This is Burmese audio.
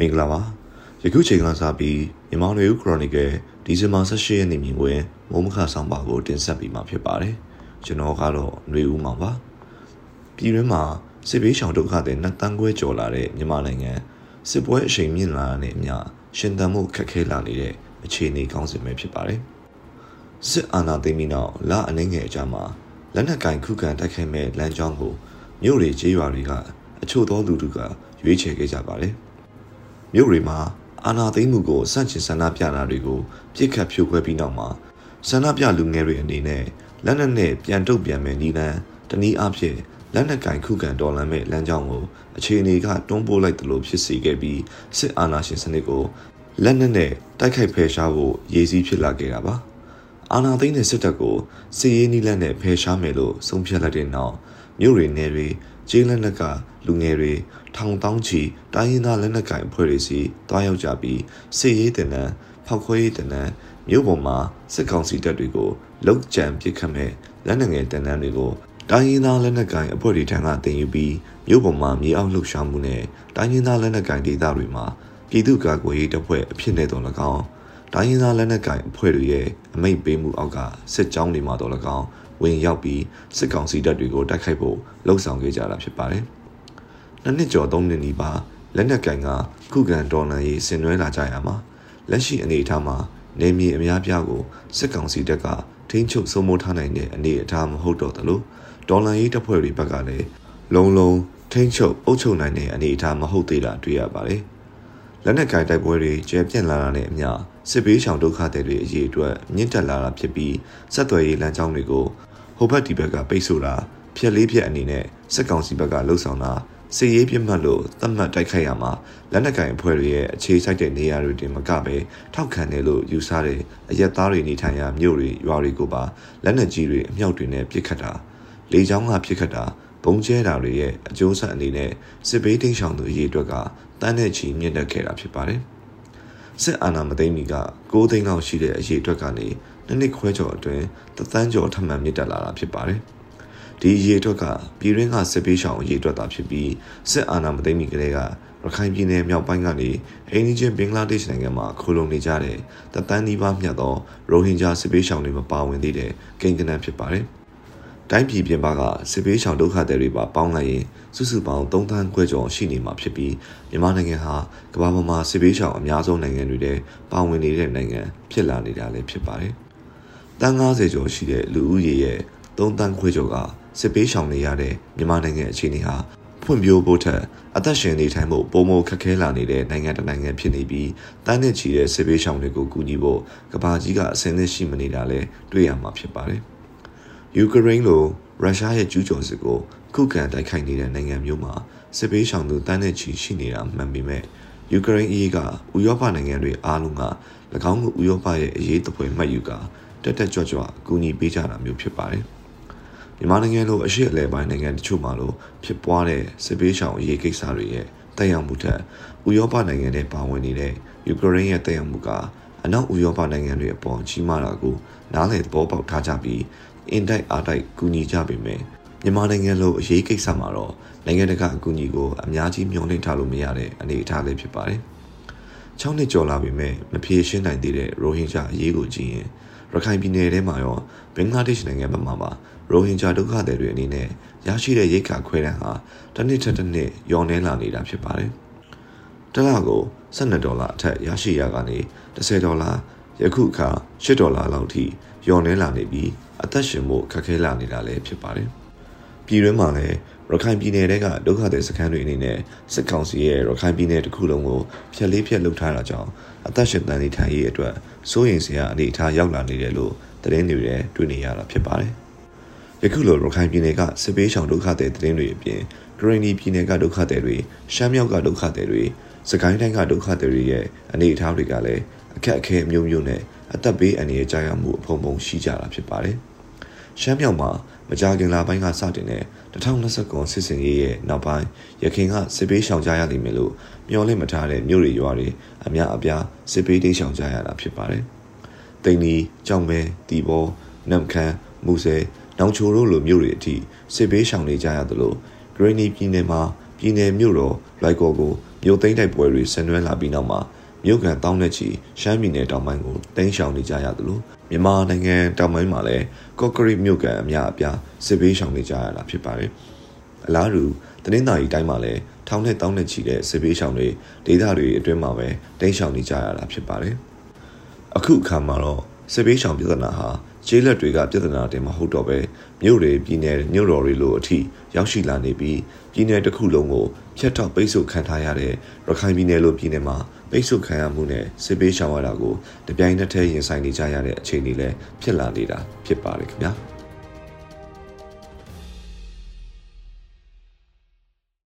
မင်္ဂလာပါယခုချိန်ကစပြီးမြန်မာနေဦးခရိုနီကယ်ဒီဇင်ဘာ18ရက်နေ့မြင်ကွင်းမုံမခဆောင်ပါကိုတင်ဆက်ပေးမှာဖြစ်ပါတယ်ကျွန်တော်ကတော့ຫນွေဦးမောင်ပါပြည်တွင်းမှာစစ်ဘေးရှောင်ဒုက္ခတွေနှစ်တန်းခွဲကျော်လာတဲ့မြန်မာနိုင်ငံစစ်ပွဲအရှိန်မြင့်လာတဲ့အမျှရှင်သန်မှုခက်ခဲလာနေတဲ့အခြေအနေကောင်းစင်ပဲဖြစ်ပါတယ်စစ်အာဏာသိမ်းပြီးနောက်လအနှင်းငယ်အကြာမှာလက်နက်ကင်ခုခံတိုက်ခိုက်မဲ့လမ်းကြောင်းကိုမြို့တွေကျေးရွာတွေက အချို့သောလူတွေကရွေးချယ်ခဲ့ကြပါတယ်။ မြို့တွေမှာအာဏာသိမ်းမှုကိုစန့်ကျင်ဆန္ဒပြတာတွေကိုပြစ်ခတ်ဖြိုခွဲပြီးနောက်မှာဆန္ဒပြလူငယ်တွေအနေနဲ့လက်နက်နဲ့ပြန်တုတ်ပြန်မဲ့နီလန်တနည်းအားဖြင့်လက်နက်ကင်ခုခံတော်လှန်မဲ့လမ်းကြောင်းကိုအခြေအနေကတွန်းပို့လိုက်သလိုဖြစ်စေခဲ့ပြီးစစ်အာဏာရှင်စနစ်ကိုလက်နက်နဲ့တိုက်ခိုက်ဖယ်ရှားဖို့ရည်စည်းဖြစ်လာခဲ့တာပါအာဏာသိမ်းတဲ့စစ်တပ်ကိုစစ်ရေးနည်းလမ်းနဲ့ဖယ်ရှားမယ်လို့ဆုံးဖြတ်လိုက်တဲ့နောက်မြို့တွေနယ်တွေ ကျေးလက်နက်ကလူငယ်တွေထောင်တောင်းချီတိုင်းရင်းသားလက်နက်ကိုင်အဖွဲ့တွေစီတွားရောက်ကြပြီးစစ်ရေးတင်နန်းဖောက်ခွဲရေးတင်နန်းမြို့ပေါ်မှာစစ်ကောင်စီတပ်တွေကိုလုံခြံပစ်ခတ်မဲ့လက်နက်ငယ်တင်နန်းတွေကိုတိုင်းရင်းသားလက်နက်ကိုင်အဖွဲ့တွေထံကတင်ယူပြီးမြို့ပေါ်မှာမြေအောက်လှုပ်ရှားမှုနဲ့တိုင်းရင်းသားလက်နက်ကိုင်ဒေသတွေမှာပြည်သူ့ကာကွယ်ရေးတပ်ဖွဲ့အဖြစ်နဲ့တော်၎င်းတိုင်းရင်းသားလက်နက်ကိုင်အဖွဲ့တွေရဲ့အမိန့်ပေးမှုအောက်ကစစ်ကြောင်းတွေမှာတော်၎င်း ဝင်ရောက်ပြီးစစ်ကောင်စီတပ်တွေကိုတိုက်ခိုက်ဖို့လှုံ့ဆော်ခဲ့ကြတာဖြစ်ပါတယ်။နှစ်နှစ်ကျော်သုံးနှစ်နီးပါးလက်နက်ကင်ကခုခံတော်လှန်ရေးဆင်နွှဲလာကြရမှာလက်ရှိအနေအထားမှာနေမြေအများပြားကိုစစ်ကောင်စီတပ်ကထိန်းချုပ်စိုးမိုးထားနိုင်တဲ့အနေအထားမဟုတ်တော့သလိုဒေါ်လာရေးတပ်ဖွဲ့တွေဘက်ကလည်းလုံလုံထိန်းချုပ်အုပ်ချုပ်နိုင်တဲ့အနေအထားမဟုတ်သေးတာတွေ့ရပါတယ်။လက်နက်ကင်တိုက်ပွဲတွေကျဲပြန့်လာတာနဲ့အမျှစစ်ဘေးရှောင်ဒုက္ခသည်တွေအရေးအတွက်မြင့်တက်လာတာဖြစ်ပြီးဆက်သွယ်ရေးလမ်းကြောင်းတွေကို ဟိုဘက်ဒီဘက်ကပိတ်ဆို့တာဖြက်လေးဖြက်အနေနဲ့စစ်ကောင်စီဘက်ကလှုံ့ဆော်တာစစ်ရေးပြစ်မှတ်လို့သတ်မှတ်တိုက်ခိုက်ရမှာလက်နက်ကင်အဖွဲ့တွေရဲ့အခြေစိုက်တဲ့နေရာတွေတင်မကပဲထောက်ခံတယ်လို့ယူဆတဲ့အရက်သားတွေနေထိုင်ရာမြို့တွေရွာတွေကိုပါလက်နက်ကြီးတွေအမြောက်တွေနဲ့ပစ်ခတ်တာလေကြောင်းကပစ်ခတ်တာဘုံကျဲတာတွေရဲ့အကျိုးဆက်အနေနဲ့စစ်ဘေးတိန့်ရှောင်သူအရေးအတွက်ကတန်းတဲ့ချီမြင့်တက်ခဲ့တာဖြစ်ပါတယ်စစ်အာဏာမသိမ်းမီက6သိန်းလောက်ရှိတဲ့အရေးအတွက်ကနေ နှစ်နှစ်ခွဲကျော်အတွင်းတသန်းကျော်ထပ်မံမြင့်တက်လာတာဖြစ်ပါတယ်။ဒီအရေးအတွက်ကပြည်ရင်းကစစ်ပေးရှောင်အရေးအတွက်သာဖြစ်ပြီးစစ်အာဏာမသိမ်းမီကလေးကရခိုင်ပြည်နယ်မြောက်ပိုင်းကနေအိန္ဒိချင်းဘင်္ဂလားဒေ့ရှ်နိုင်ငံမှာခိုလုံနေကြတဲ့တသန်းနီးပါးမြတ်သောရိုဟင်ဂျာစစ်ပေးရှောင်တွေမပါဝင်သေးတဲ့ကိန်းကနန်းဖြစ်ပါတယ်။တိုင်းပြည်ပြင်ပကစစ်ပေးရှောင်ဒုက္ခသည်တွေပါပေါင်းလိုက်ရင်စုစုပေါင်း3သန်းခွဲကျော်ရှိနေမှာဖြစ်ပြီးမြန်မာနိုင်ငံဟာကမ္ဘာပေါ်မှာစစ်ပေးရှောင်အများဆုံးနိုင်ငံတွေထဲပါဝင်နေတဲ့နိုင်ငံဖြစ်လာနေတာလည်းဖြစ်ပါတယ်။ တန်း90ကျော်ရှိတဲ့လူဦးရေရဲ့3တန်းခွဲကျော်ကစစ်ပေးရှောင်နေရတဲ့မြန်မာနိုင်ငံအခြေအနေဟာဖွံ့ဖြိုးဖို့ထက်အသက်ရှင်နေထိုင်ဖို့ပုံမခက်ခဲလာနေတဲ့နိုင်ငံတစ်နိုင်ငံဖြစ်နေပြီးတန်းနဲ့ချီတဲ့စစ်ပေးရှောင်တွေကိုကူညီဖို့ကဘာကြီးကအစင်းနဲ့ရှိမနေတာလဲတွေ့ရမှာဖြစ်ပါတယ်။ယူကရိန်းလိုရုရှားရဲ့ကျူးကျော်စစ်ကိုခုခံတိုက်ခိုက်နေတဲ့နိုင်ငံမျိုးမှာစစ်ပေးရှောင်သူတန်းနဲ့ချီရှိနေတာမှန်ပေမဲ့ယူကရိန်းအရေးကဥရောပနိုင်ငံတွေအားလုံးက၎င်းကိုဥရောပရဲ့အရေးတပွဲမှတ်ယူကာ တက်တက်ကြွကြွအကူအညီပေးကြတာမျိုးဖြစ်ပါတယ်။မြန်မာနိုင်ငံလိုအရှိအလဲပိုင်းနိုင်ငံတချို့မှာလို့ဖြစ်ပွားတဲ့စစ်ပေးရှောင်အရေးကိစ္စတွေရဲ့တက်ရောက်မှုထက်ဥရောပနိုင်ငံတွေပါဝင်နေတဲ့ယူကရိန်းရဲ့တက်ရောက်မှုကအနောက်ဥရောပနိုင်ငံတွေအပေါ်ကြီးမားတာကိုနားလည်သဘောပေါက်ထားကြပြီးအင်တိုက်အားတိုက်ကူညီကြပေမယ့်မြန်မာနိုင်ငံလိုအရေးကိစ္စမှာတော့နိုင်ငံတကာအကူအညီကိုအများကြီးမျှော်လင့်ထားလို့မရတဲ့အနေအထားလေးဖြစ်ပါတယ်။6နှစ်ကျော်လာပြီမဲ့မဖြေရှင်းနိုင်သေးတဲ့ရိုဟင်ဂျာအရေးကိုကြည့်ရင် ရခိုင်ပြည်နယ်ထဲမှာရောဘင်္ဂလားဒေ့ရှ်နိုင်ငံဘက်မှာပါရိုဟင်ဂျာဒုက္ခသည်တွေအနေနဲ့ရရှိတဲ့ရိတ်ခါခွဲတန်းဟာတစ်နှစ်ထက်တစ်နှစ်လျော့နှဲလာနေတာဖြစ်ပါတယ်။တစ်လကို12ဒေါ်လာအထက်ရရှိရကနေ10ဒေါ်လာယခုအခါ10ဒေါ်လာလောက်ထိလျော့နှဲလာနေပြီးအသက်ရှင်ဖို့ခက်ခဲလာနေတာလည်းဖြစ်ပါတယ်။ ပြည်တွင်းမှာလည်းရခိုင်ပြည်နယ်ကဒုက္ခသည်စခန်းတွေအနေနဲ့စစ်ကောင်စီရဲ့ရခိုင်ပြည်နယ်တစ်ခုလုံးကိုဖျက်လေးဖျက်လုပ်ထားတာကြောင့်အသက်ရှင်တန်နေထိုင်ရေးအတွက်စိုးရိမ်စရာအနေအထားရောက်လာနေတယ်လို့သတင်းတွေထဲတွေ့နေရတာဖြစ်ပါတယ်။ယခုလိုရခိုင်ပြည်နယ်ကစစ်ပေးရှောင်ဒုက္ခသည်သတင်းတွေအပြင်ဂရင်းဒီပြည်နယ်ကဒုက္ခသည်တွေရှမ်းမြောက်ကဒုက္ခသည်တွေစကိုင်းတိုင်းကဒုက္ခသည်တွေရဲ့အနေအထားတွေကလည်းအခက်အခဲမျိုးမျိုးနဲ့အသက်ဘေးအန္တရာယ်ကြာရမှုအဖုံဖုံရှိကြတာဖြစ်ပါတယ်။ ရှမ်းမြောက်မှာမကြာခင်လပိုင်းကစတင်တဲ့2029စစ်စင်ရေးရဲ့နောက်ပိုင်းရခိုင်ကစစ်ပေးရှောင်ကြရလိမ့်မယ်လို့မျှော်လင့်မထားတဲ့မြို့တွေရွာတွေအများအပြားစစ်ပေးတိတ်ရှောင်ကြရတာဖြစ်ပါတယ်။တိန်နီကြောင်မဲတီဘောနမ်ခမ်းမူဆဲနောင်ချိုတို့လိုမြို့တွေအထိစစ်ပေးရှောင်နေကြရသလိုဂရင်းနီပြည်နယ်မှာပြည်내မြို့တော်လိုက်ကော်ကိုမြို့သိမ်းတိုက်ပွဲတွေဆင်နွှဲလာပြီးနောက်မှာမြို့ကန်တောင်းတဲ့ချီရှမ်းပြည်နယ်တောင်ပိုင်းကိုတင်းရှောင်နေကြရသလို မြန်မာနိုင်ငံတောင်ပိုင်းမှာလည်းကော့ကရိတ်မြို့ကန်အများအပြားစစ်ဘေးရှောင်နေကြရတာဖြစ်ပါတယ်။အလားတူတနင်္သာရီတိုင်းမှာလည်းထောင်နဲ့တောင်းနဲ့ချီတဲ့စစ်ဘေးရှောင်တွေဒေသတွေအတွင်းမှာပဲတင်းရှောင်နေကြရတာဖြစ်ပါတယ်။အခုအခါမှာတော့စစ်ဘေးရှောင်ပြဿနာဟာကျေးလက်တွေကပြဿနာတင်မဟုတ်တော့ပဲမြို့တွေပြည်နယ်မြို့တော်တွေလိုအထိရောက်ရှိလာနေပြီးပြည်နယ်တစ်ခုလုံးကိုဖျက်ထောက်ပိတ်ဆို့ခံထားရတဲ့ရခိုင်ပြည်နယ်လိုပြည်နယ်မှာ ပိတ်ဆို့ခံရမှုနဲ့စစ်ပေးရှောင်ရတာကိုတပြိုင်နက်တည်းရင်ဆိုင်နေကြရတဲ့အခြေအနေလည်းဖြစ်လာနေတာဖြစ်ပါတယ်ခင်ဗျာ။